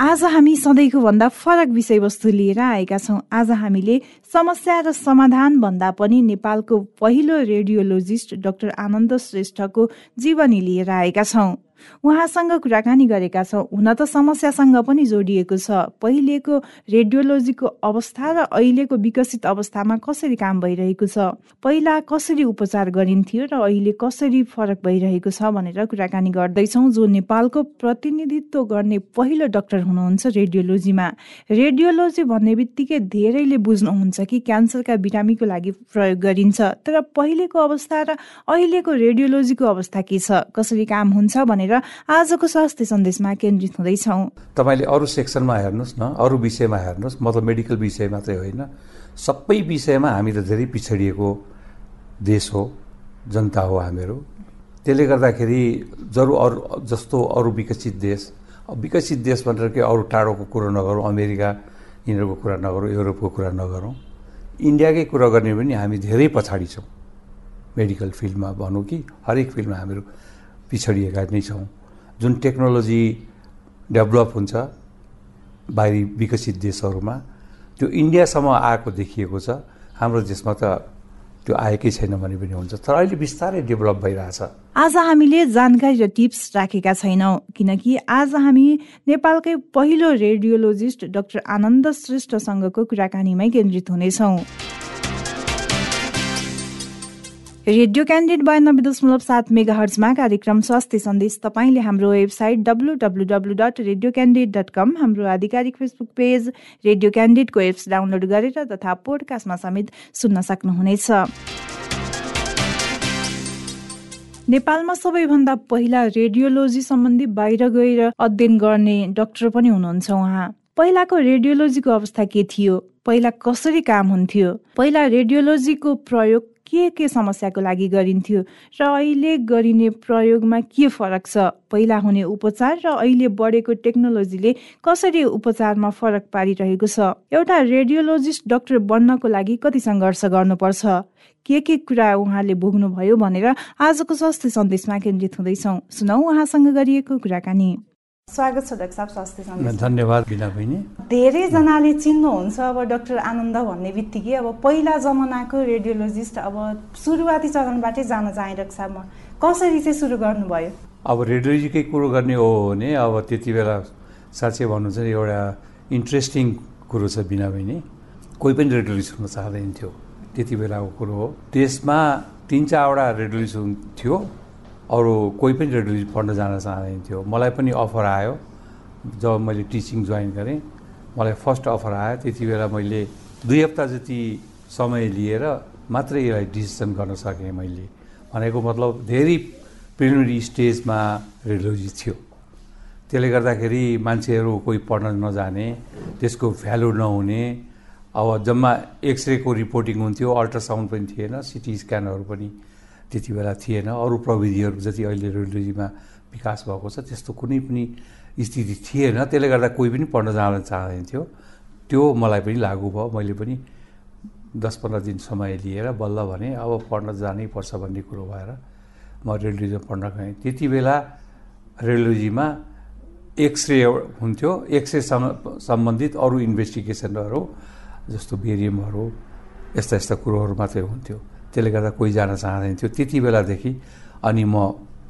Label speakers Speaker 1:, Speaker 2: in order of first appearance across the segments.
Speaker 1: आज हामी सधैँको भन्दा फरक विषयवस्तु लिएर आएका छौँ। आज हामीले समस्या र समाधान भन्दा पनि नेपालको पहिलो रेडियोलोजिस्ट डाक्टर आनन्द श्रेष्ठको जीवनी लिएर आएका छौँ। उहाँसँग कुराकानी गरेका छौँ। हुन त समस्यासँग पनि जोडिएको छ। पहिलेको रेडियोलोजीको अवस्था र अहिलेको विकसित अवस्थामा कसरी काम भइरहेको छ? पहिला कसरी उपचार गरिन्थ्यो र अहिले कसरी फरक भइरहेको छ भनेर कुराकानी गर्दैछौँ। जो नेपालको प्रतिनिधित्व गर्ने पहिलो डाक्टर हुनुहुन्छ रेडियोलोजीमा। रेडियोलोजी भन्ने बित्तिकै धेरैले बुझ्नुहुन्छ कि क्यान्सरका बिरामीको लागि प्रयोग गरिन्छ। तर पहिलेको अवस्था र अहिलेको रेडियोलोजीको अवस्था के छ? कसरी काम हुन्छ भनेर भनेर आजको स्वास्थ्य सन्देशमा केन्द्रित हुँदैछौँ।
Speaker 2: तपाईँले अरू सेक्सनमा हेर्नुहोस् न अरू विषयमा हेर्नुहोस् मतलब मेडिकल विषय मात्रै होइन। सबै विषयमा हामी त धेरै पिछडिएको देश हो जनता हो हामीहरू। त्यसले गर्दाखेरि जरु अरू जस्तो अरू विकसित देश विकसित देश भनेर के अरू टाढोको कुरो नगरौँ अमेरिका यिनीहरूको कुरा नगरौँ युरोपको कुरा नगरौँ। इन्डियाकै कुरा गर्ने पनि हामी धेरै पछाडि छौँ। मेडिकल फिल्डमा भनौँ कि हरेक फिल्डमा हामीहरू पिछडिएका नै छौँ। जुन टेक्नोलोजी डेभलप हुन्छ बाहिरी विकसित देशहरूमा त्यो इन्डियासम्म आएको देखिएको छ। हाम्रो देशमा त त्यो आएकै छैन भने पनि हुन्छ। तर अहिले बिस्तारै डेभलप भइरहेछ।
Speaker 1: आज हामीले जानकारी र टिप्स राखेका छैनौँ किनकि आज हामी नेपालकै पहिलो रेडियोलोजिस्ट डाक्टर आनन्द श्रेष्ठसँगको कुराकानीमै केन्द्रित हुनेछौँ। रेडियो क्यान्डिडेट बयानब्बे दशमलव सात मेगा हर्जमा कार्यक्रम स्वास्थ्य सन्देश तपाईँले हाम्रो website W W W dot radio dot com हाम्रो आधिकारिक फेसबुक पेज रेडियो क्यान्डिडेटको एप्स डाउनलोड गरेर तथा पोडकास्टमा समेत सुन्न सक्नुहुनेछ। नेपालमा सबैभन्दा पहिला रेडियोलोजी सम्बन्धी बाहिर गएर अध्ययन गर्ने डाक्टर पनि हुनुहुन्छ उहाँ। पहिलाको रेडियोलोजीको अवस्था के थियो? पहिला कसरी काम हुन्थ्यो? पहिला रेडियोलोजीको प्रयोग के के समस्याको लागि गरिन्थ्यो र अहिले गरिने प्रयोगमा के फरक छ? पहिला हुने उपचार र अहिले बढेको टेक्नोलोजीले कसरी उपचारमा फरक पारिरहेको छ? एउटा रेडियोलोजिस्ट डाक्टर बन्नको लागि कति सङ्घर्ष गर्नुपर्छ? के के कुरा उहाँले भोग्नुभयो भनेर आजको स्वास्थ्य सन्देशमा केन्द्रित हुँदैछौँ। सुनौ उहाँसँग गरिएको कुराकानी। स्वागत छ डाक्टर साहब स्वास्थ्य
Speaker 2: धन्यवाद बिना बहिनी।
Speaker 1: धेरैजनाले चिन्नुहुन्छ अब डाक्टर आनन्द भन्ने बित्तिकै अब पहिला जमानाको रेडियोलोजिस्ट अब सुरुवाती चरणबाटै जान चाहे डाक्टर साहब कसरी चाहिँ सुरु गर्नुभयो?
Speaker 2: अब रेडियोलोजीकै कुरो गर्ने हो भने अब त्यति बेला साँच्चै भन्नु चाहिँ एउटा इन्ट्रेस्टिङ कुरो छ बिना बहिनी। कोही पनि रेडियोलोजी सुन्न चाहँदैन थियो। त्यति बेलाको कुरो हो। देशमा तिन चारवटा रेडियोलोजी थियो। अरू कोही पनि रेडियोलोजी पढ्न जान चाहँदैन थियो मलाई पनि अफर आयो। जब मैले टिचिङ जोइन गरेँ मलाई फर्स्ट अफर आयो। त्यति बेला मैले दुई हप्ता जति समय लिएर मात्रै यसलाई डिसिसन गर्न सकेँ मैले। भनेको मतलब धेरै प्रिलिमिनरी स्टेजमा रेडियोलोजी थियो। त्यसले गर्दाखेरि मान्छेहरू कोही पढ्न नजाने त्यसको भ्यालु नहुने। अब जम्मा एक्सरेको रिपोर्टिङ हुन्थ्यो अल्ट्रासाउन्ड पनि थिएन सिटी स्क्यानहरू पनि त्यति बेला थिएन। अरू प्रविधिहरू जति अहिले रेडियोलोजीमा विकास भएको छ त्यस्तो कुनै पनि स्थिति थिएन। त्यसले गर्दा कोही पनि पढ्न जान चाहँदैन थियो त्यो मलाई पनि लागु भयो। मैले पनि दस पन्ध्र दिन समय लिएर बल्ल भने अब पढ्न जानै पर्छ भन्ने कुरो भएर म रेडियोलोजी पढ्न गएँ। त्यति बेला रेडियोलोजीमा एक्सरे हुन्थ्यो। एक्सरे सम्बन्धित अरू इन्भेस्टिगेसनहरू जस्तो बेरियमहरू यस्ता यस्ता कुरोहरू मात्रै हुन्थ्यो। त्यसले गर्दा कोही जान चाहँदैन थियो। त्यति बेलादेखि अनि म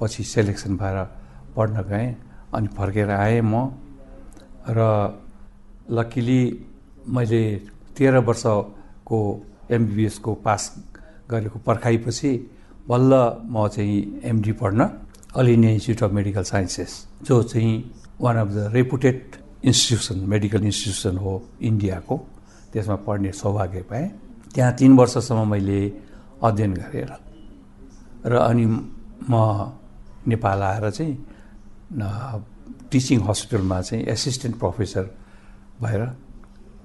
Speaker 2: पछि सेलेक्सन भएर पढ्न गएँ अनि फर्केर आएँ म र लकिली मैले तेह्र वर्षको एमबिबिएसको पास गरेको पर्खाइपछि बल्ल म चाहिँ एमडी पढ्न All India Institute of Medical Sciences जो चाहिँ one of the reputed institution medical institution हो इन्डियाको त्यसमा पढ्ने सौभाग्य पाएँ। त्यहाँ तिन वर्षसम्म मैले अध्ययन गरेर र अनि म नेपाल आएर चाहिँ टिचिङ हस्पिटलमा चाहिँ एसिस्टेन्ट प्रोफेसर भएर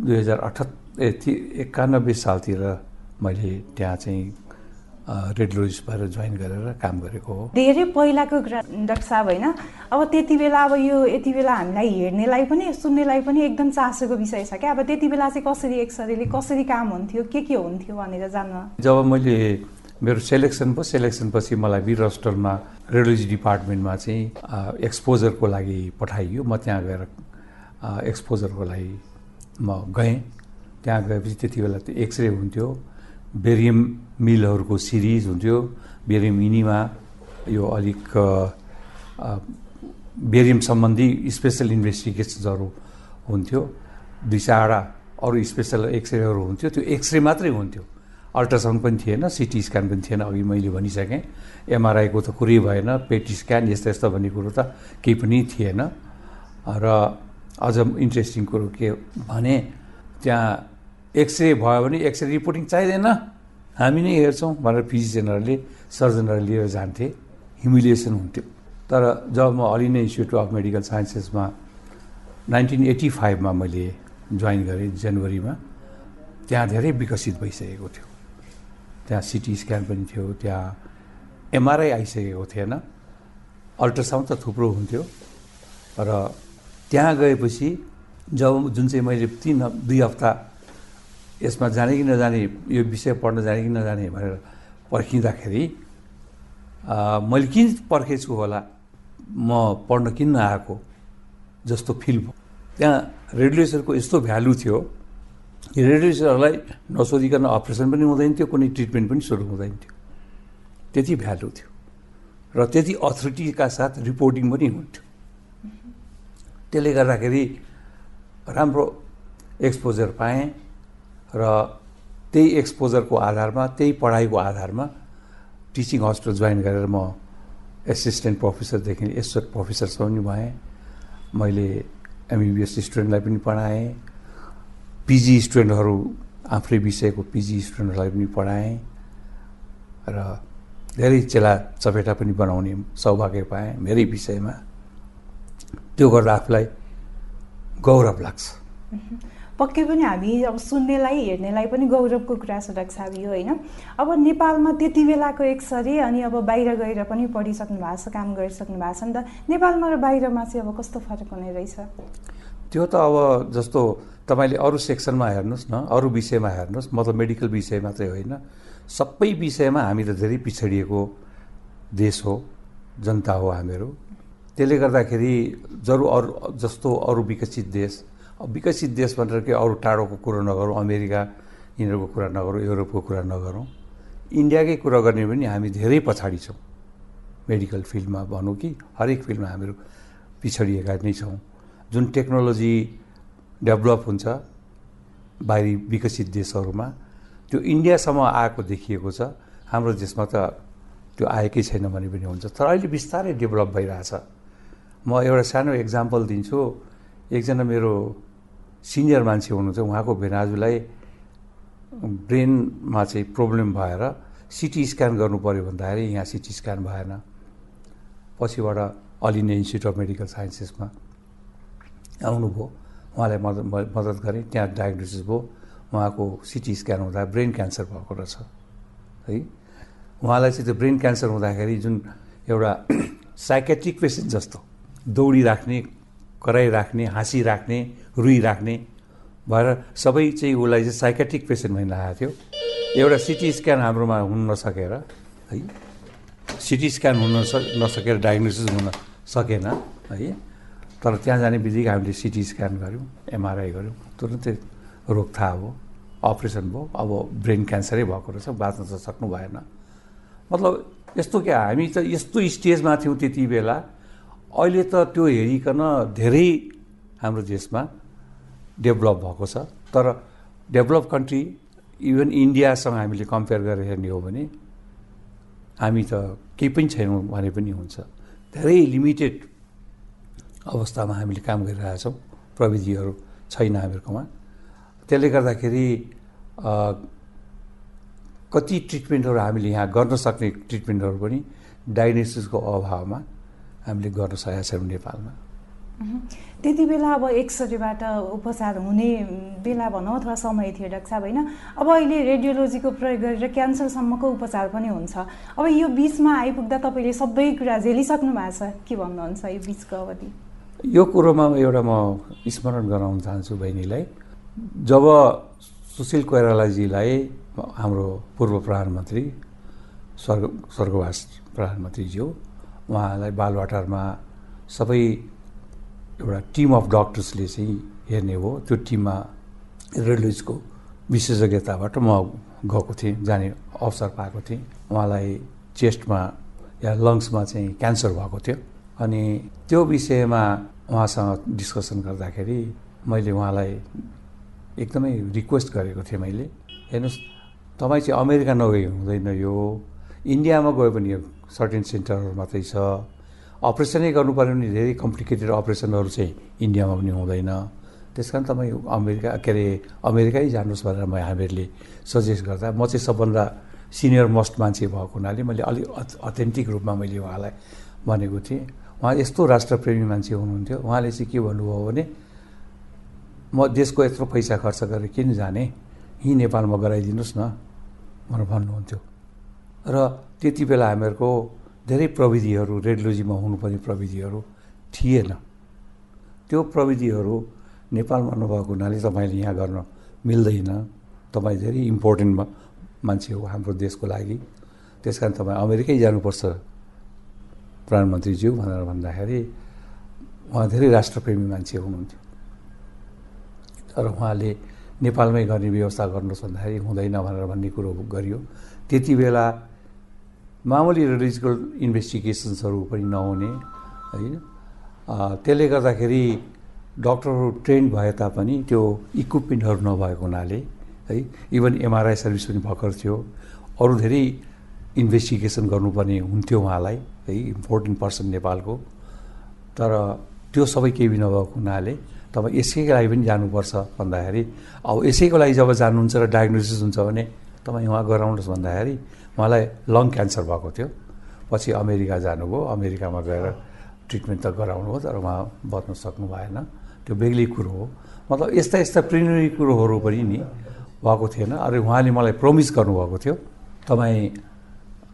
Speaker 2: दुई हजार अठहत् ए एकानब्बे सालतिर मैले त्यहाँ चाहिँ रेडियोलोजिस्ट भएर जोइन गरेर काम गरेको हो।
Speaker 1: धेरै पहिलाको डाक्टर साहब होइन? अब त्यति बेला अब यो यति बेला हामीलाई हेर्नेलाई पनि सुन्नेलाई पनि एकदम चासोको विषय छ क्या। अब त्यति बेला चाहिँ कसरी एक्सरेले कसरी काम हुन्थ्यो के के हुन्थ्यो भनेर जान्न।
Speaker 2: जब मैले मेरो सेलेक्सन भयो सेलेक्सनपछि मलाई वीर हस्पिटलमा रेडियोलोजी डिपार्टमेन्टमा चाहिँ एक्सपोजरको लागि पठाइयो। म त्यहाँ गएर एक्सपोजरको लागि म गएँ। त्यहाँ गएपछि त्यति बेला त्यो एक्सरे हुन्थ्यो। बेरियम मिलहरूको सिरिज हुन्थ्यो। बेरियम इनीमा यो अलिक बेरियम सम्बन्धी स्पेसल इन्भेस्टिगेसन्सहरू हुन्थ्यो। दुई चारवटा अरू स्पेसल एक्सरेहरू हुन्थ्यो। त्यो एक्सरे मात्रै हुन्थ्यो। अल्ट्रासाउन्ड पनि थिएन सिटी स्क्यान पनि थिएन। अघि मैले भनिसकेँ एमआरआईको त कुरै भएन पेटी स्क्यान यस्तो यस्तो भन्ने कुरो त केही पनि थिएन। र अझ इन्ट्रेस्टिङ कुरो के भने त्यहाँ एक्सरे भयो भने एक्सरे रिपोर्टिङ चाहिँदैन। हामी नै हेर्छौँ भनेर फिजिसियनहरूले सर्जनहरू लिएर जान्थे। ह्युमिलिएसन हुन्थ्यो। तर जब म इन्डिया इन्स्टिच्युट अफ मेडिकल साइन्सेसमा नाइन्टिन एट्टी फाइभमा मैले जोइन गरेँ जनवरीमा त्यहाँ धेरै विकसित भइसकेको थियो। त्यहाँ सिटी स्क्यान पनि थियो त्यहाँ एमआरआई आइसकेको थिएन। अल्ट्रासाउन्ड त थुप्रो हुन्थ्यो। र त्यहाँ गएपछि जब जुन चाहिँ मैले तिन दुई हप्ता यसमा जाने कि नजाने यो विषय पढ्न जाने कि नजाने भनेर पर्खिँदाखेरि मैले किन पर्खेछु होला? म पढ्न किन नआएको? जस्तो फिल भयो। त्यहाँ रेडियोसरको यस्तो भ्यालु थियो रेडियोसरहरूलाई नसोधिकन अपरेसन पनि हुँदैन थियो कुनै ट्रिटमेन्ट पनि सुरु हुँदैन थियो। त्यति भ्यालु थियो। र त्यति अथोरिटीका साथ रिपोर्टिङ पनि हुन्थ्यो। त्यसले गर्दाखेरि राम्रो एक्सपोजर पाएँ। र त्यही एक्सपोजरको आधारमा त्यही पढाइको आधारमा टिचिङ हस्पिटल जोइन गरेर म एसिस्टेन्ट प्रोफेसरदेखि एसोसिएट प्रोफेसरसम्म पनि भएँ। मैले एमबिबिएस स्टुडेन्टलाई पनि पढाएँ। पिजी स्टुडेन्टहरू आफ्नै विषयको पिजी स्टुडेन्टहरूलाई पनि पढाएँ। र धेरै चेला चपेटा पनि बनाउने सौभाग्य पाएँ मेरै विषयमा। त्यो गर्दा आफूलाई गौरव लाग्छ।
Speaker 1: पक्कै पनि हामी अब सुन्नेलाई हेर्नेलाई पनि गौरवको कुरा साहब यो होइन? अब नेपालमा त्यति बेलाको एक्सरे अनि अब बाहिर गएर पनि पढिसक्नु भएको छ काम गरिसक्नु भएको छ नि त। नेपालमा र बाहिरमा चाहिँ अब कस्तो फरक हुने रहेछ?
Speaker 2: त्यो त अब जस्तो तपाईँले अरू सेक्सनमा हेर्नुहोस् न अरू विषयमा हेर्नुहोस् मतलब मेडिकल विषय मात्रै होइन। सबै विषयमा हामी त धेरै पिछडिएको देश हो जनता हो हामीहरू। त्यसले गर्दाखेरि जरु अरू जस्तो अरू विकसित देश विकसित देश भनेर के अरू टाढोको कुरो नगरौँ अमेरिका यिनीहरूको कुरा नगरौँ युरोपको कुरा नगरौँ इन्डियाकै कुरा गर्ने पनि हामी धेरै पछाडि छौँ। मेडिकल फिल्डमा भनौँ कि हरेक फिल्डमा हामीहरू पिछडिएका नै छौँ। जुन टेक्नोलोजी डेभलप हुन्छ बाहिरी विकसित देशहरूमा त्यो इन्डियासम्म आएको देखिएको छ। हाम्रो देशमा त त्यो आएकै छैन भने पनि हुन्छ। तर अहिले बिस्तारै डेभलप भइरहेछ। म एउटा सानो इक्जाम्पल दिन्छु। एकजना मेरो सिनियर मान्छे हुनुहुन्छ उहाँको भेनाजुलाई ब्रेनमा चाहिँ प्रब्लम भएर सिटी स्क्यान गर्नु पऱ्यो भन्दाखेरि यहाँ सिटी स्क्यान भएन। पछिबाट All India Institute of Medical साइन्सेसमा आउनुभयो। उहाँलाई मद्दत मद्दत गरेँ। त्यहाँ डायग्नोसिस भयो। उहाँको सिटी स्क्यान हुँदा ब्रेन क्यान्सर भएको रहेछ। है? उहाँलाई चाहिँ त्यो ब्रेन क्यान्सर हुँदाखेरि जुन एउटा साइकेट्रिक पेसेन्ट जस्तो दौडिराख्ने कराइराख्ने हाँसिराख्ने रुइराख्ने भएर सबै चाहिँ उसलाई चाहिँ साइकेट्रिक पेसेन्ट भइ लागेको थियो। एउटा सिटी स्क्यान हाम्रोमा हुन नसकेर है सिटी स्क्यान हुन नसकेर डायग्नोसिस हुन सकेन है तर त्यहाँ जाने बित्तिकै हामीले सिटी स्क्यान गऱ्यौँ एमआरआई गऱ्यौँ तुरन्तै रोग थाहा भयो अपरेसन भयो अब ब्रेन क्यान्सरै भएको रहेछ बाँच्न त सक्नु भएन। मतलब यस्तो क्या हामी त यस्तो स्टेजमा थियौँ त्यति बेला। अहिले त त्यो हेरिकन धेरै हाम्रो देशमा डेभलप भएको छ। तर डेभलप कन्ट्री इभन इन्डियासँग हामीले कम्पेयर गरेर हेर्ने हो भने हामी त केही पनि छैनौँ भने पनि हुन्छ। धेरै लिमिटेड अवस्थामा हामीले काम गरिरहेछौँ प्रविधिहरू छैन हामीहरूकोमा। त्यसले गर्दाखेरि कति ट्रिटमेन्टहरू हामीले यहाँ गर्न सक्ने ट्रिटमेन्टहरू पनि डायग्नोसिसको अभावमा हामीले गर्न सकेका छैनौँ नेपालमा।
Speaker 1: त्यति बेला अब एक्सरेबाट उपचार हुने बेला भनौँ अथवा समय थियो डाक्टर साहब होइन अब अहिले रेडियोलोजीको प्रयोग गरेर क्यान्सरसम्मको उपचार पनि हुन्छ। अब यो बिचमा आइपुग्दा तपाईँले सबै कुरा झेलिसक्नु भएको छ। के भन्नुहुन्छ यो बिचको अवधि?
Speaker 2: यो कुरोमा एउटा म स्मरण गराउन चाहन्छु बहिनीलाई। जब सुशील कोइरालाजीलाई हाम्रो पूर्व प्रधानमन्त्री स्वर्ग स्वर्गवास प्रधानमन्त्रीज्यू उहाँलाई बालवाटारमा सबै एउटा टिम अफ डक्टर्सले चाहिँ हेर्ने हो। त्यो टिममा रेडियोजको विशेषज्ञताबाट म गएको थिएँ जाने अवसर पाएको थिएँ। उहाँलाई चेस्टमा या लङ्समा चाहिँ क्यान्सर भएको थियो। अनि त्यो विषयमा उहाँसँग डिस्कसन गर्दाखेरि मैले उहाँलाई एकदमै रिक्वेस्ट गरेको थिएँ मैले हेर्नुहोस् तपाईँ चाहिँ अमेरिका नगई हुँदैन यो। इन्डियामा गयो भने यो सर्टेन सेन्टरहरू मात्रै छ। अपरेसनै गर्नु पऱ्यो भने धेरै कम्प्लिकेटेड अपरेसनहरू चाहिँ इन्डियामा पनि हुँदैन। त्यस कारण तपाईँ अमेरिका के अरे अमेरिकै जानुहोस् भनेर म हामीहरूले सजेस्ट गर्दा म चाहिँ सबभन्दा सिनियर मोस्ट मान्छे भएको हुनाले मैले अलिक अथेन्टिक रूपमा मैले उहाँलाई भनेको थिएँ। उहाँ यस्तो राष्ट्रप्रेमी मान्छे हुनुहुन्थ्यो। उहाँले चाहिँ के भन्नुभयो भने म देशको यत्रो पैसा खर्च गरेर किन जाने? यहीँ नेपालमा गराइदिनुहोस् न। भनेर भन्नुहुन्थ्यो। र त्यति बेला हामीहरूको धेरै प्रविधिहरू रेडियोलोजीमा हुनुपर्ने प्रविधिहरू थिएन। त्यो प्रविधिहरू नेपालमा नभएको हुनाले तपाईँले यहाँ गर्न मिल्दैन। तपाईँ धेरै इम्पोर्टेन्ट मान्छे हो हाम्रो देशको लागि। त्यस कारण तपाईँ अमेरिकै जानुपर्छ प्रधानमन्त्रीज्यू भनेर भन्दाखेरि उहाँ धेरै राष्ट्रप्रेमी मान्छे हुनुहुन्थ्यो। तर उहाँले नेपालमै गर्ने व्यवस्था गर्नुहोस् भन्दाखेरि हुँदैन भनेर भन्ने कुरो गरियो। त्यति बेला मामुली रेडिजिकल इन्भेस्टिगेसन्सहरू पनि नहुने होइन? त्यसले गर्दाखेरि डक्टरहरू ट्रेन्ड भए तापनि त्यो इक्विपमेन्टहरू नभएको हुनाले है इभन एमआरआई सर्भिस पनि भर्खर थियो। अरू धेरै इन्भेस्टिगेसन गर्नुपर्ने हुन्थ्यो उहाँलाई है इम्पोर्टेन्ट पर्सन नेपालको। तर त्यो सबै केही नभएको हुनाले तपाईँ यसैको लागि पनि जानुपर्छ भन्दाखेरि अब यसैको लागि जब जानुहुन्छ र डायग्नोसिस हुन्छ भने तपाईँ उहाँ गराउनुहोस् भन्दाखेरि उहाँलाई लङ क्यान्सर भएको थियो। पछि अमेरिका जानुभयो। अमेरिकामा गएर ट्रिटमेन्ट त गराउनु हो तर उहाँ बच्न सक्नु भएन। त्यो बेग्लै कुरो हो। मतलब यस्ता यस्ता प्रिमिनरी कुरोहरू पनि नि भएको थिएन। अरे उहाँले मलाई प्रमिस गर्नुभएको थियो। तपाईँ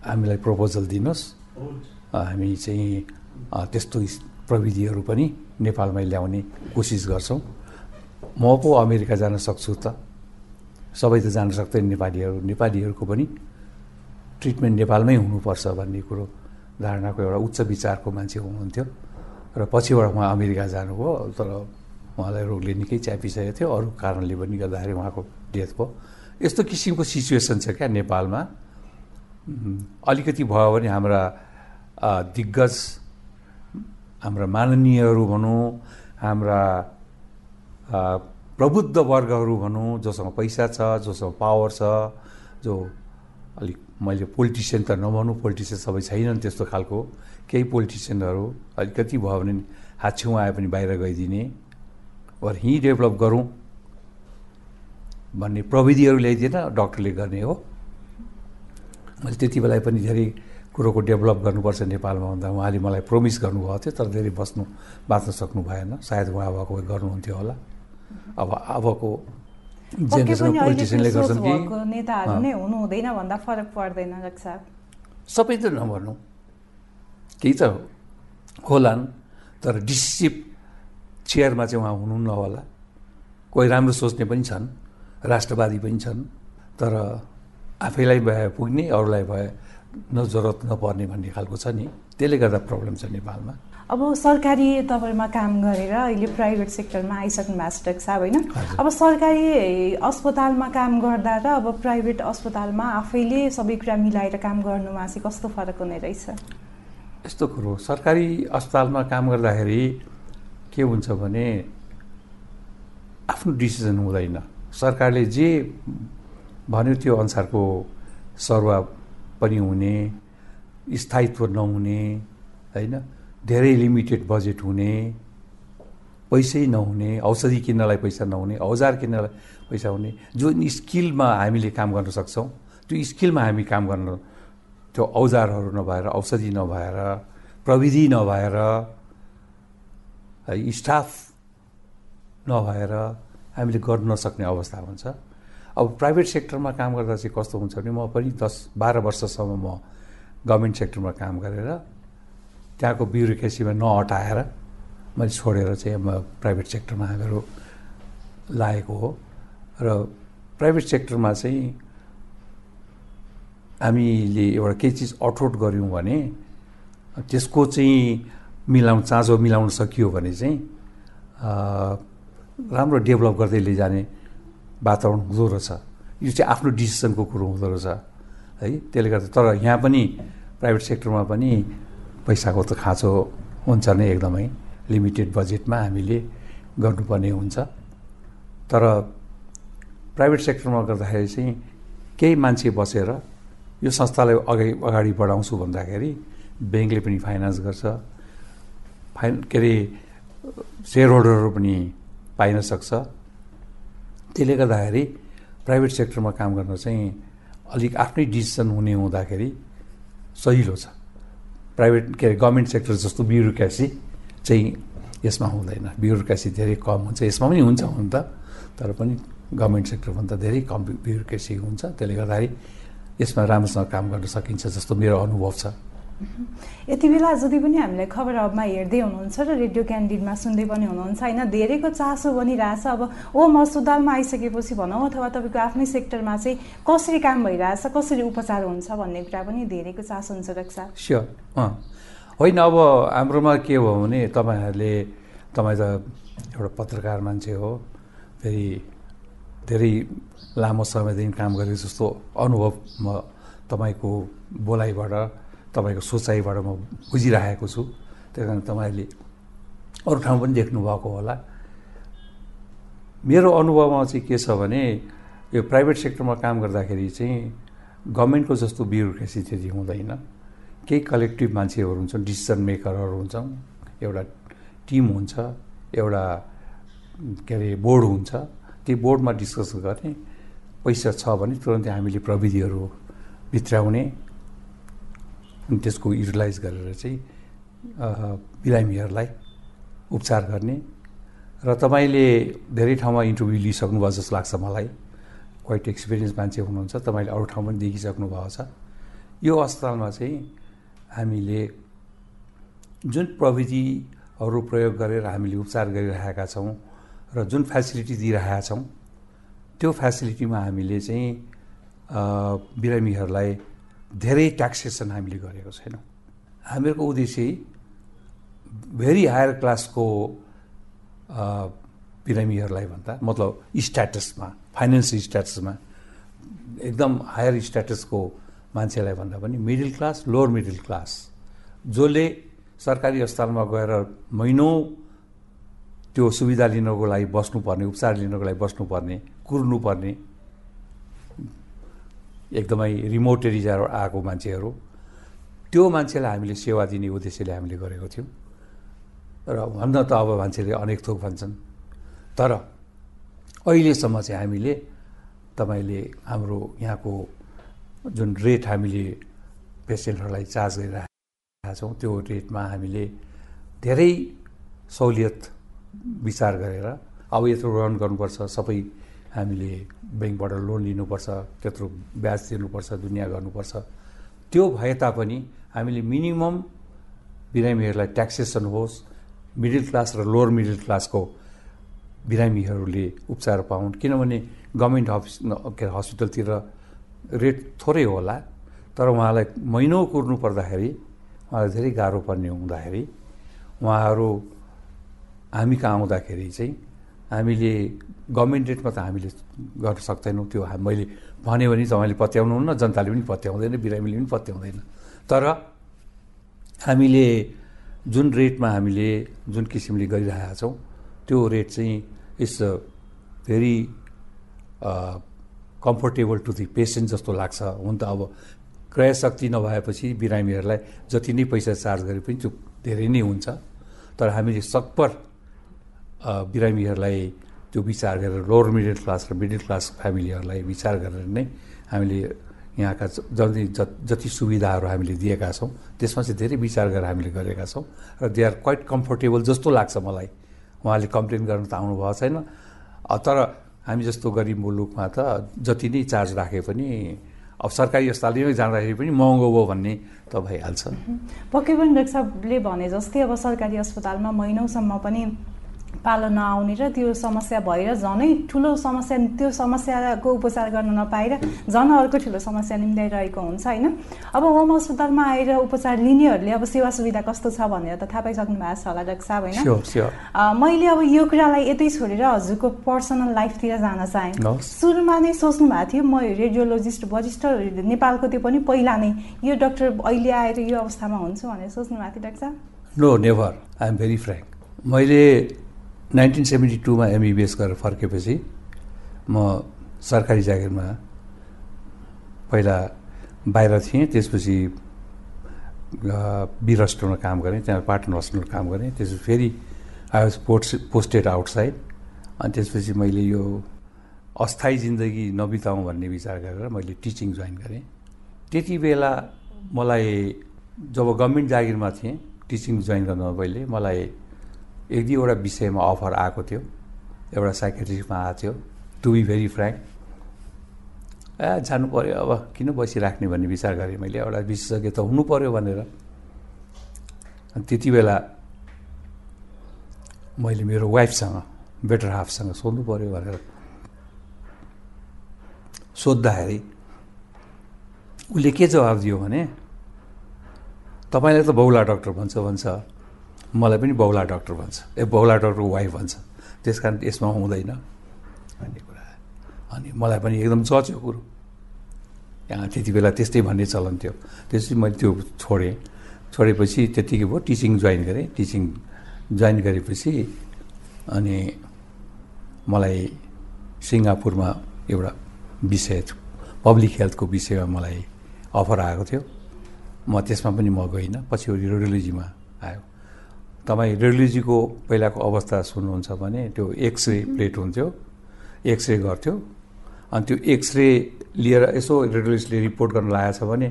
Speaker 2: हामीलाई प्रपोजल दिनुहोस्। हामी चाहिँ त्यस्तो प्रविधिहरू पनि नेपालमै ल्याउने कोसिस गर्छौँ। म पो अमेरिका जान सक्छु त। सबै त जान सक्दैन नेपालीहरू। नेपालीहरूको पनि ट्रिटमेन्ट नेपालमै हुनुपर्छ भन्ने कुरो धारणाको एउटा उच्च विचारको मान्छे हुनुहुन्थ्यो। र पछिबाट उहाँ अमेरिका जानुभयो तर उहाँलाई रोगले निकै च्यापिसकेको थियो। अरू कारणले पनि गर्दाखेरि उहाँको डेथ भयो यस्तो किसिमको सिचुएसन छ क्या नेपालमा। अलिकति भयो भने हाम्रा दिग्गज हाम्रा माननीयहरू भनौँ हाम्रा प्रबुद्ध वर्गहरू भनौँ जोसँग पैसा छ जोसँग पावर छ जो अलिक मैले पोलिटिसियन त नभनौँ पोलिटिसियन सबै छैनन् त्यस्तो खालको। केही पोलिटिसियनहरू अलिकति भयो भने हात छेउ आए पनि बाहिर गइदिने। वा यहीँ डेभलप गरौँ भन्ने प्रविधिहरू ल्याइदिएन डक्टरले गर्ने हो। मैले त्यति बेला पनि धेरै कुरोको डेभलप गर्नुपर्छ नेपालमा भन्दा उहाँले मलाई प्रोमिस गर्नुभएको थियो तर धेरै बस्नु बाँच्न सक्नु भएन। सायद उहाँ अबको गर्नुहुन्थ्यो होला। अब अबको
Speaker 1: नेताहरू नै हुनु हुँदैन भन्दा फरक पर्दैन
Speaker 2: सबै त नभनौँ केही त होलान् तर डिसिसिभ चेयरमा चाहिँ उहाँ हुनुहुन्न होला कोही राम्रो सोच्ने पनि छन् राष्ट्रवादी पनि छन् तर आफैलाई भए पुग्ने अरूलाई भए न जरुरत नपर्ने भन्ने खालको छ नि त्यसले गर्दा प्रब्लम छ नेपालमा
Speaker 1: अब सरकारी तपाईँमा काम गरेर अहिले प्राइभेट सेक्टरमा आइसक्नु भएको छ डाक्टर साहब होइन? अब सरकारी अस्पतालमा काम गर्दा र अब प्राइभेट अस्पतालमा आफैले सबै कुरा मिलाएर काम गर्नुमा चाहिँ कस्तो फरक हुने रहेछ?
Speaker 2: यस्तो कुरो सरकारी अस्पतालमा काम गर्दाखेरि के हुन्छ भने आफ्नो डिसिजन हुँदैन। सरकारले जे भन्यो त्यो अनुसारको सरुवा पनि हुने स्थायित्व नहुने होइन? धेरै लिमिटेड बजेट हुने पैसै नहुने औषधि किन्नलाई पैसा नहुने औजार किन्नलाई पैसा हुने जुन स्किलमा हामीले काम गर्न सक्छौँ त्यो स्किलमा हामी काम गर्न त्यो औजारहरू नभएर औषधि नभएर प्रविधि नभएर स्टाफ नभएर हामीले गर्न नसक्ने अवस्था हुन्छ। अब प्राइभेट सेक्टरमा काम गर्दा चाहिँ कस्तो हुन्छ भने म पनि दस बाह्र वर्षसम्म म गभर्मेन्ट सेक्टरमा काम गरेर त्यहाँको ब्युरोक्रेसीमा नअटाएर मैले छोडेर चाहिँ म प्राइभेट सेक्टरमा हामीहरू लागेको हो। र प्राइभेट सेक्टरमा चाहिँ हामीले एउटा केही चिज अठोट गऱ्यौँ भने त्यसको चाहिँ मिलाउनु चाँजो मिलाउन सकियो भने चाहिँ राम्रो डेभलप गर्दै लैजाने वातावरण हुँदो रहेछ। यो चाहिँ आफ्नो डिसिसनको कुरो हुँदो रहेछ है। त्यसले गर्दा तर यहाँ पनि प्राइभेट सेक्टरमा पनि पैसाको त खाँचो हुन्छ नै एकदमै। लिमिटेड बजेटमा हामीले गर्नुपर्ने हुन्छ। तर प्राइभेट सेक्टरमा गर्दाखेरि चाहिँ केही मान्छे बसेर यो संस्थालाई अगाडि अगाडि बढाउँछु भन्दाखेरि ब्याङ्कले पनि फाइनेन्स गर्छ। फाइन के अरे सेयर होल्डरहरू पनि पाइन सक्छ। त्यसले गर्दाखेरि प्राइभेट सेक्टरमा काम गर्न चाहिँ अलिक आफ्नै डिसिसन हुने हुँदाखेरि सजिलो छ। प्राइभेट के अरे गभर्मेन्ट सेक्टर जस्तो ब्युरोक्रेसी चाहिँ यसमा हुँदैन। ब्युरोक्रेसी धेरै कम हुन्छ। यसमा पनि हुन्छ हुन त तर पनि गभर्मेन्ट सेक्टरभन्दा धेरै कम ब्युरोक्रेसी हुन्छ। त्यसले गर्दाखेरि यसमा राम्रोसँग काम गर्न सकिन्छ जस्तो मेरो अनुभव छ।
Speaker 1: यति बेला जति पनि हामीलाई खबर हबमा हेर्दै हुनुहुन्छ र रेडियो क्यान्डिडमा सुन्दै पनि हुनुहुन्छ होइन? धेरैको चासो बनिरहेछ। अब ओ म अस्पतालमा आइसकेपछि भनौँ अथवा तपाईँको आफ्नै सेक्टरमा चाहिँ कसरी काम भइरहेछ कसरी उपचार हुन्छ भन्ने कुरा पनि धेरैको चासो हुन्छ रक्षा
Speaker 2: स्योर। होइन अब हाम्रोमा के भयो भने तपाईँहरूले तपाईँ त एउटा पत्रकार मान्छे हो फेरि धेरै लामो समयदेखि काम गरेको जस्तो अनुभव म तपाईँको बोलाइबाट तपाईँको सोचाइबाट म बुझिरहेको छु। त्यही कारण तपाईँले अरू ठाउँ पनि देख्नुभएको होला। मेरो अनुभवमा चाहिँ के छ भने यो प्राइभेट सेक्टरमा काम गर्दाखेरि चाहिँ गभर्मेन्टको जस्तो ब्युरोक्रेसी त्यति हुँदैन। केही कलेक्टिभ मान्छेहरू हुन्छन् डिसिसन मेकरहरू हुन्छौँ एउटा टिम हुन्छ एउटा के अरे बोर्ड हुन्छ। त्यो बोर्डमा डिस्कस गर्ने पैसा छ भने तुरन्तै हामीले प्रविधिहरू भित्राउने अनि त्यसको युटिलाइज गरेर चाहिँ बिरामीहरूलाई उपचार गर्ने। र तपाईँले धेरै ठाउँमा इन्टरभ्यू लिइसक्नुभयो जस्तो लाग्छ मलाई। क्वाइट एक्सपिरियन्स मान्छे हुनुहुन्छ तपाईँले अरू ठाउँ पनि देखिसक्नु भएको छ। यो अस्पतालमा चाहिँ हामीले जुन प्रविधिहरू प्रयोग गरेर हामीले उपचार गरिरहेका छौँ र जुन फेसिलिटी दिइरहेका छौँ त्यो फेसिलिटीमा हामीले चाहिँ बिरामीहरूलाई धेरै ट्याक्सेसन हामीले गरेको छैनौँ। हामीहरूको उद्देश्य भेरी हायर क्लासको बिरामीहरूलाई भन्दा मतलब स्ट्याटसमा फाइनेन्सियल स्ट्याटसमा एकदम हायर स्ट्याटसको मान्छेलाई भन्दा पनि middle class lower middle class जसले सरकारी अस्पतालमा गएर महिनौ त्यो सुविधा लिनको लागि बस्नुपर्ने उपचार लिनको लागि बस्नुपर्ने कुर्नुपर्ने एकदमै रिमोट एरिया आएको मान्छेहरू। त्यो मान्छेलाई हामीले सेवा दिने उद्देश्यले हामीले गरेको थियौँ। र भन्न त अब मान्छेले अनेक थोक भन्छन्। तर अहिलेसम्म चाहिँ हामीले तपाईँले हाम्रो यहाँको जुन रेट हामीले पेसेन्टहरूलाई चार्ज गरिरहेका छौँ त्यो रेटमा हामीले धेरै सहुलियत विचार गरेर अब यत्रो रन गर्नुपर्छ सबै हामीले ब्याङ्कबाट लोन लिनुपर्छ त्यत्रो ब्याज तिर्नुपर्छ दुनियाँ गर्नुपर्छ। त्यो भए तापनि हामीले मिनिमम बिरामीहरूलाई ट्याक्सेसन होस् मिडल क्लास र लोवर मिडल क्लासको बिरामीहरूले उपचार पाउन्। किनभने गभर्मेन्ट अफिस के अरे हस्पिटलतिर रेट थोरै होला तर उहाँलाई महिनौ कुर्नु पर्दाखेरि उहाँलाई धेरै गाह्रो पर्ने हुँदाखेरि उहाँहरू हामी कहाँ आउँदाखेरि चाहिँ हामीले गभर्मेन्ट रेटमा त हामीले गर्न सक्दैनौँ। त्यो मैले भने भने तपाईँले पत्याउनुहुन्न जनताले पनि पत्याउँदैन बिरामीले पनि पत्याउँदैन। तर हामीले जुन रेटमा हामीले जुन किसिमले गरिरहेका छौँ त्यो रेट चाहिँ it's very comfortable to the patient जस्तो लाग्छ। हुन त अब क्रय शक्ति नभएपछि बिरामीहरूलाई जति नै पैसा चार्ज गरे पनि त्यो धेरै नै हुन्छ। तर हामीले सकपर बिरामीहरूलाई त्यो विचार गरेर लोवर मिडल क्लास र मिडल क्लास फ्यामिलीहरूलाई विचार गरेर नै हामीले यहाँका जति जति सुविधाहरू हामीले दिएका छौँ त्यसमा चाहिँ धेरै विचार गरेर हामीले गरेका छौँ र दे आर क्वाइट कम्फोर्टेबल जस्तो लाग्छ मलाई। उहाँले कम्प्लेन गर्नु त आउनुभएको छैन। तर हामी जस्तो गरिब मुलुकमा त जति नै चार्ज राखे पनि अब सरकारी अस्पतालमै जाँदाखेरि पनि महँगो भयो भन्ने त भइहाल्छ।
Speaker 1: पक्कै पनि डाक्टर साहबले भने जस्तै अब सरकारी अस्पतालमा महिनौसम्म पनि पालो नआउने र त्यो समस्या भएर झनै ठुलो समस्या त्यो समस्याको उपचार गर्न नपाएर झन् अर्को ठुलो समस्या निम्त्याइरहेको हुन्छ होइन? अब होम अस्पतालमा आएर उपचार लिनेहरूले अब सेवा सुविधा कस्तो छ भनेर त थाहा पाइसक्नु भएको छ होला डाक्टर साहब होइन? मैले अब यो कुरालाई यतै छोडेर हजुरको पर्सनल लाइफतिर जान चाहेँ। सुरुमा नै सोच्नु भएको थियो म रेडियोलोजिस्ट वरिष्ठ नेपालको त्यो पनि पहिला नै यो डक्टर अहिले आएर यो अवस्थामा हुन्छु भनेर सोच्नु भएको थियो डाक्टर साहब।
Speaker 2: No never I am very frank मैले नाइन्टिन सेभेन्टी टूमा एमबिबिएस गरेर फर्केपछि म सरकारी जागिरमा पहिला बाहिर थिएँ त्यसपछि बिर हस्पिटलमा काम गरेँ त्यहाँ पाटन हस्पिटलमा काम गरेँ त्यसपछि फेरि I was post posted outside अनि त्यसपछि मैले यो अस्थायी जिन्दगी नबिताउँ भन्ने विचार गरेर मैले टिचिङ जोइन गरेँ। त्यति बेला मलाई जब गभर्मेन्ट जागिरमा थिएँ टिचिङ जोइन गर्नु पहिले मलाई एक दुईवटा विषयमा अफर आएको थियो एउटा साइकेट्रिस्टमा आएको थियो to be very frank a जानु पऱ्यो अब किन बसिराख्ने भन्ने विचार गरेँ मैले एउटा विशेषज्ञ त हुनु पऱ्यो भनेर त्यति बेला मैले मेरो वाइफसँग बेटर हाफसँग सोध्नु पऱ्यो भनेर सोद्धाखेरि उसले के जवाब दियो भने तपाईँले त बौला डक्टर भन्छ भन्छ। मलाई पनि बौला डक्टर भन्छ। ए बौला डक्टरको वाइफ भन्छ। त्यस कारण यसमा हुँदैन। भन्ने कुरा। अनि मलाई पनि एकदम चच्यो कुरो यहाँ त्यति बेला त्यस्तै भन्ने चलन थियो। त्यसपछि मैले त्यो छोडेँ। छोडेपछि त्यत्तिकै भयो टिचिङ जोइन गरेँ। टिचिङ जोइन गरेपछि अनि मलाई सिङ्गापुरमा एउटा विषय पब्लिक हेल्थको विषयमा मलाई अफर आएको थियो। म त्यसमा पनि म गइनँ। पछि रेडियोलोजीमा तपाईँ रेडियोलोजीको पहिलाको अवस्था सुन्नुहुन्छ भने त्यो एक्सरे प्लेट हुन्थ्यो एक्सरे गर्थ्यो। अनि त्यो एक्सरे लिएर यसो रेडियोलोजीले रिपोर्ट गर्न लागेको छ भने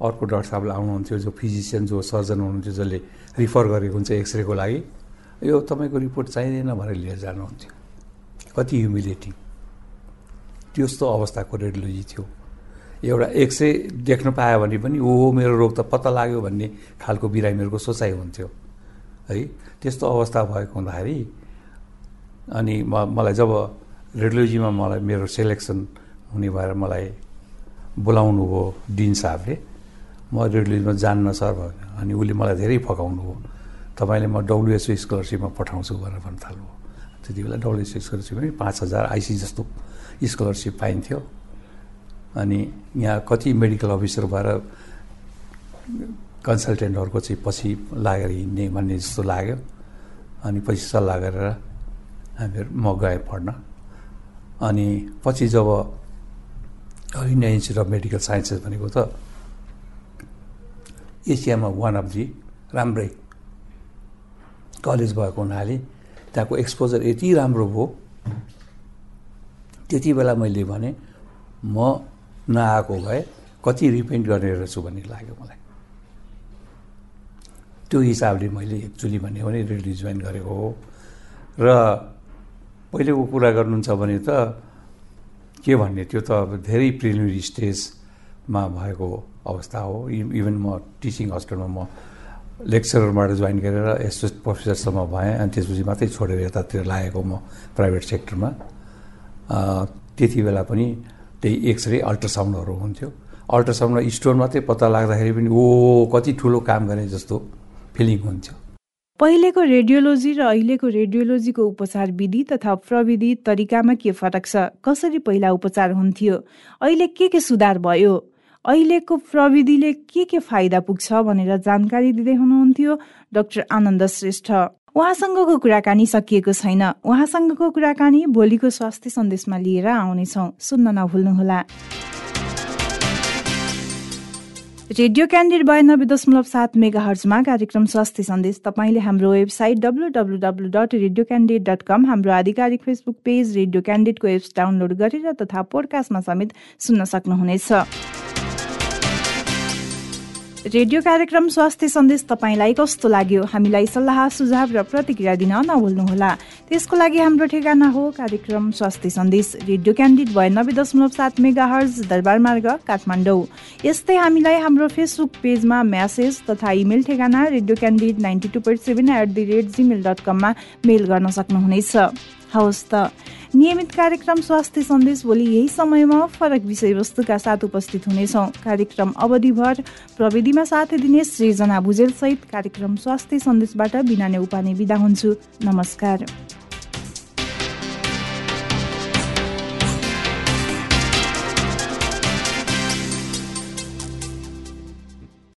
Speaker 2: अर्को डाक्टर साहबले आउनुहुन्थ्यो जो फिजिसियन जो सर्जन हुनुहुन्थ्यो जसले रिफर गरेको हुन्छ एक्सरेको लागि। यो तपाईँको रिपोर्ट चाहिँदैन भनेर लिएर जानुहुन्थ्यो। कति ह्युमिलेटिङ त्यस्तो अवस्थाको रेडियोलोजी थियो। एउटा एक्सरे देख्न पायो भने पनि ओ मेरो रोग त पत्ता लाग्यो भन्ने खालको बिरामीहरूको सोचाइ हुन्थ्यो। है? त्यस्तो अवस्था भएको हुँदाखेरि अनि म मलाई जब रेडियोलोजीमा मलाई मेरो सेलेक्सन हुने भएर मलाई बोलाउनु भयो डिन साहबले म रेडियोलोजीमा जान्न सर अनि उसले मलाई धेरै फकाउनु भयो। तपाईँले म डब्लुएसओ स्कलरसिपमा पठाउँछु भनेर भन्न थाल्नु त्यति बेला डब्लुएसओ स्कलरसिप पनि पाँच हजार आइसी जस्तो स्कलरसिप पाइन्थ्यो। अनि यहाँ कति मेडिकल अफिसर भएर कन्सल्टेन्टहरूको चाहिँ पछि लागेर हिँड्ने भन्ने जस्तो लाग्यो। अनि पछि सल्लाह गरेर हामीहरू म गएँ पढ्न। अनि पछि जब India Institute of Medical Sciences भनेको त एसियामा वान अफ दि राम्रै कलेज भएको हुनाले त्यहाँको एक्सपोजर यति राम्रो भयो। त्यति बेला मैले भने म नआएको भए कति रिपेन्ट गर्ने रहेछु भन्ने लाग्यो मलाई। त्यो हिसाबले मैले एक्चुली भन्यो भने रेडी जोइन गरेको हो। र पहिलेको कुरा गर्नुहुन्छ भने त के भन्ने त्यो त अब धेरै प्रिलिमिनरी स्टेजमा भएको अवस्था हो। इभन म टिचिङ हस्पिटलमा म लेक्चररबाट जोइन गरेर एसोसिएट प्रोफेसरसम्म भएँ अनि त्यसपछि मात्रै छोडेर यतातिर लागेको म प्राइभेट सेक्टरमा त्यति बेला पनि त्यही एक्सरे अल्ट्रासाउन्डहरू हुन्थ्यो। अल्ट्रासाउन्डमा स्टोन मात्रै पत्ता लाग्दाखेरि पनि ओ कति ठुलो काम गर्ने जस्तो। फिलिङ हुन्थ्यो।
Speaker 1: पहिलेको रेडियोलोजी र अहिलेको रेडियोलोजीको उपचार विधि तथा प्रविधि तरिकामा के फरक छ? कसरी पहिला उपचार हुन्थ्यो? अहिले के के सुधार भयो? अहिलेको प्रविधिले के के फाइदा पुग्छ भनेर जानकारी दिँदै हुनुहुन्थ्यो डाक्टर आनन्द श्रेष्ठ। उहाँसँगको कुराकानी सकिएको छैन। उहाँसँगको कुराकानी भोलिको स्वास्थ्य सन्देशमा लिएर आउनेछौ। सुन्न नभुल्नुहोला। रेडियो क्यान्डिड बयानब्बे दशमलव सात मेगा हर्जमा कार्यक्रम स्वास्थ्य सन्देश तपाईँले हाम्रो website W W W dot radio dot com हाम्रो आधिकारिक फेसबुक पेज रेडियो क्यान्डिडको एप्स डाउनलोड गरेर तथा पोडकास्टमा समेत सुन्न सक्नुहुनेछ। रेडियो कार्यक्रम स्वास्थ्य सन्देश तपाईँलाई कस्तो लाग्यो? हामीलाई सल्लाह सुझाव र प्रतिक्रिया दिन नभुल्नुहोला। त्यसको लागि हाम्रो ठेगाना हो कार्यक्रम स्वास्थ्य सन्देश रेडियो क्यान्डिड बयानब्बे दशमलव सात मेगा हर्ज दरबार मार्ग काठमाडौँ। यस्तै हामीलाई हाम्रो फेसबुक पेजमा म्यासेज तथा इमेल ठेगाना radio Candid ninety two point seven at the rate Gmail dot कममा मेल गर्न सक्नुहुनेछ। हवस् त। नियमित कार्यक्रम स्वास्थ्य सन्देश भोलि यही समयमा फरक विषयवस्तुका साथ उपस्थित हुनेछौँ। कार्यक्रम अवधिभर प्रविधिमा साथ दिने सृजना भुजेलसहित कार्यक्रम स्वास्थ्य सन्देशबाट बिना नै उपाने बिदा हुन्छु। नमस्कार।